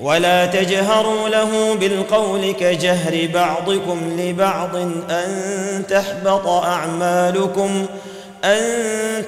ولا تجهروا له بالقول كجهر بعضكم لبعض أن تحبط أعمالكم أن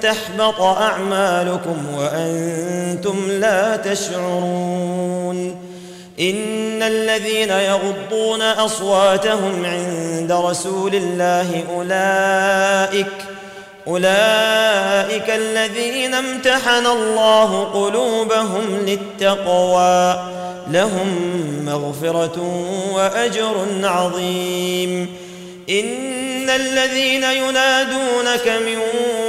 تحبط أعمالكم وأنتم لا تشعرون. إن الذين يغضون أصواتهم عند رسول الله أولئك أولئك الذين امتحن الله قلوبهم للتقوى لهم مغفرة وأجر عظيم. إن الذين ينادونك من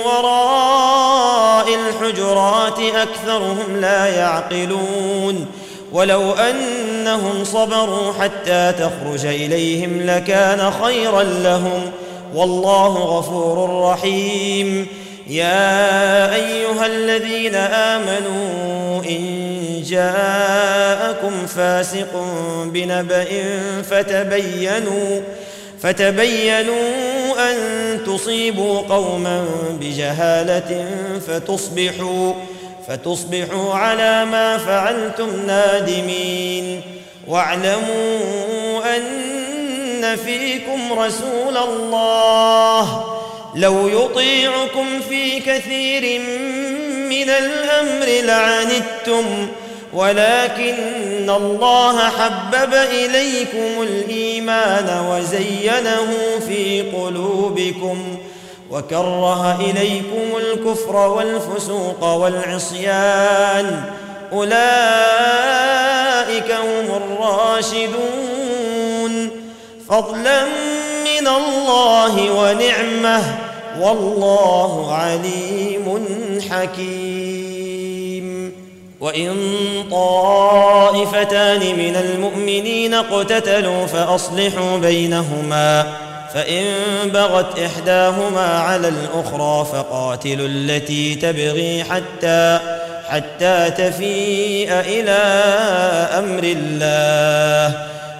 وراء الحجرات أكثرهم لا يعقلون. ولو أنهم صبروا حتى تخرج إليهم لكان خيرا لهم. والله غفور رحيم. يا أيها الذين آمنوا إن جاءكم فاسق بنبأ فتبينوا فتبينوا أن تصيبوا قوما بجهالة فتصبحوا فتصبحوا على ما فعلتم نادمين. واعلموا أن فيكم رسول الله لو يطيعكم في كثير من الأمر لعنتم ولكن الله حبب إليكم الإيمان وزينه في قلوبكم وكره إليكم الكفر والفسوق والعصيان. أولئك هم الراشدون. فضلا من الله ونعمة والله عليم حكيم. وإن طائفتان من المؤمنين اقتتلوا فأصلحوا بينهما فإن بغت إحداهما على الأخرى فقاتلوا التي تبغي حتى حتى تفيء إلى أمر الله.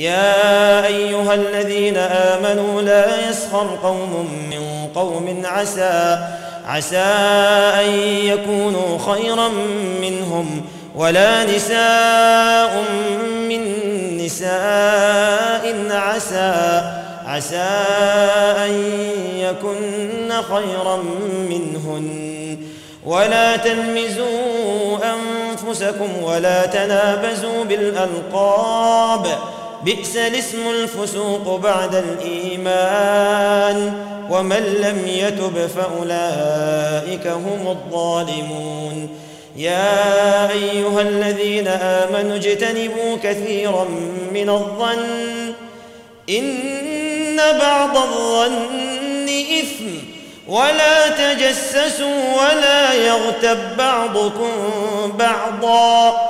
يا أيها الذين آمنوا لا يسخر قوم من قوم عسى عسى أن يكونوا خيرا منهم ولا نساء من نساء عسى عسى أن يكن خيرا منهن. ولا تلمزوا أنفسكم ولا تنابزوا بالألقاب. بئس الاسم الفسوق بعد الإيمان ومن لم يتب فأولئك هم الظالمون. يا أيها الذين آمنوا اجتنبوا كثيرا من الظن إن بعض الظن إثم. ولا تجسسوا ولا يغتب بعضكم بعضا.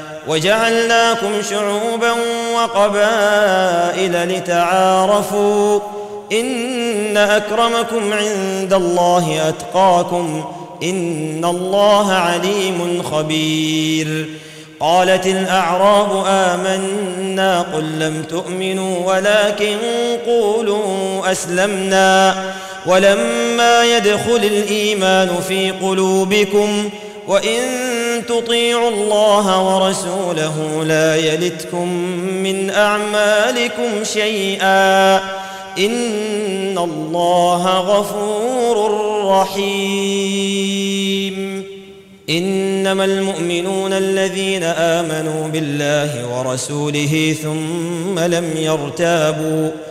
وجعلناكم شعوبا وقبائل لتعارفوا إن أكرمكم عند الله أتقاكم إن الله عليم خبير قالت الأعراب آمنا قل لم تؤمنوا ولكن قولوا أسلمنا ولما يدخل الإيمان في قلوبكم وإن تطيعوا الله ورسوله لا يلتكم من أعمالكم شيئا. إن الله غفور رحيم. إنما المؤمنون الذين آمنوا بالله ورسوله ثم لم يرتابوا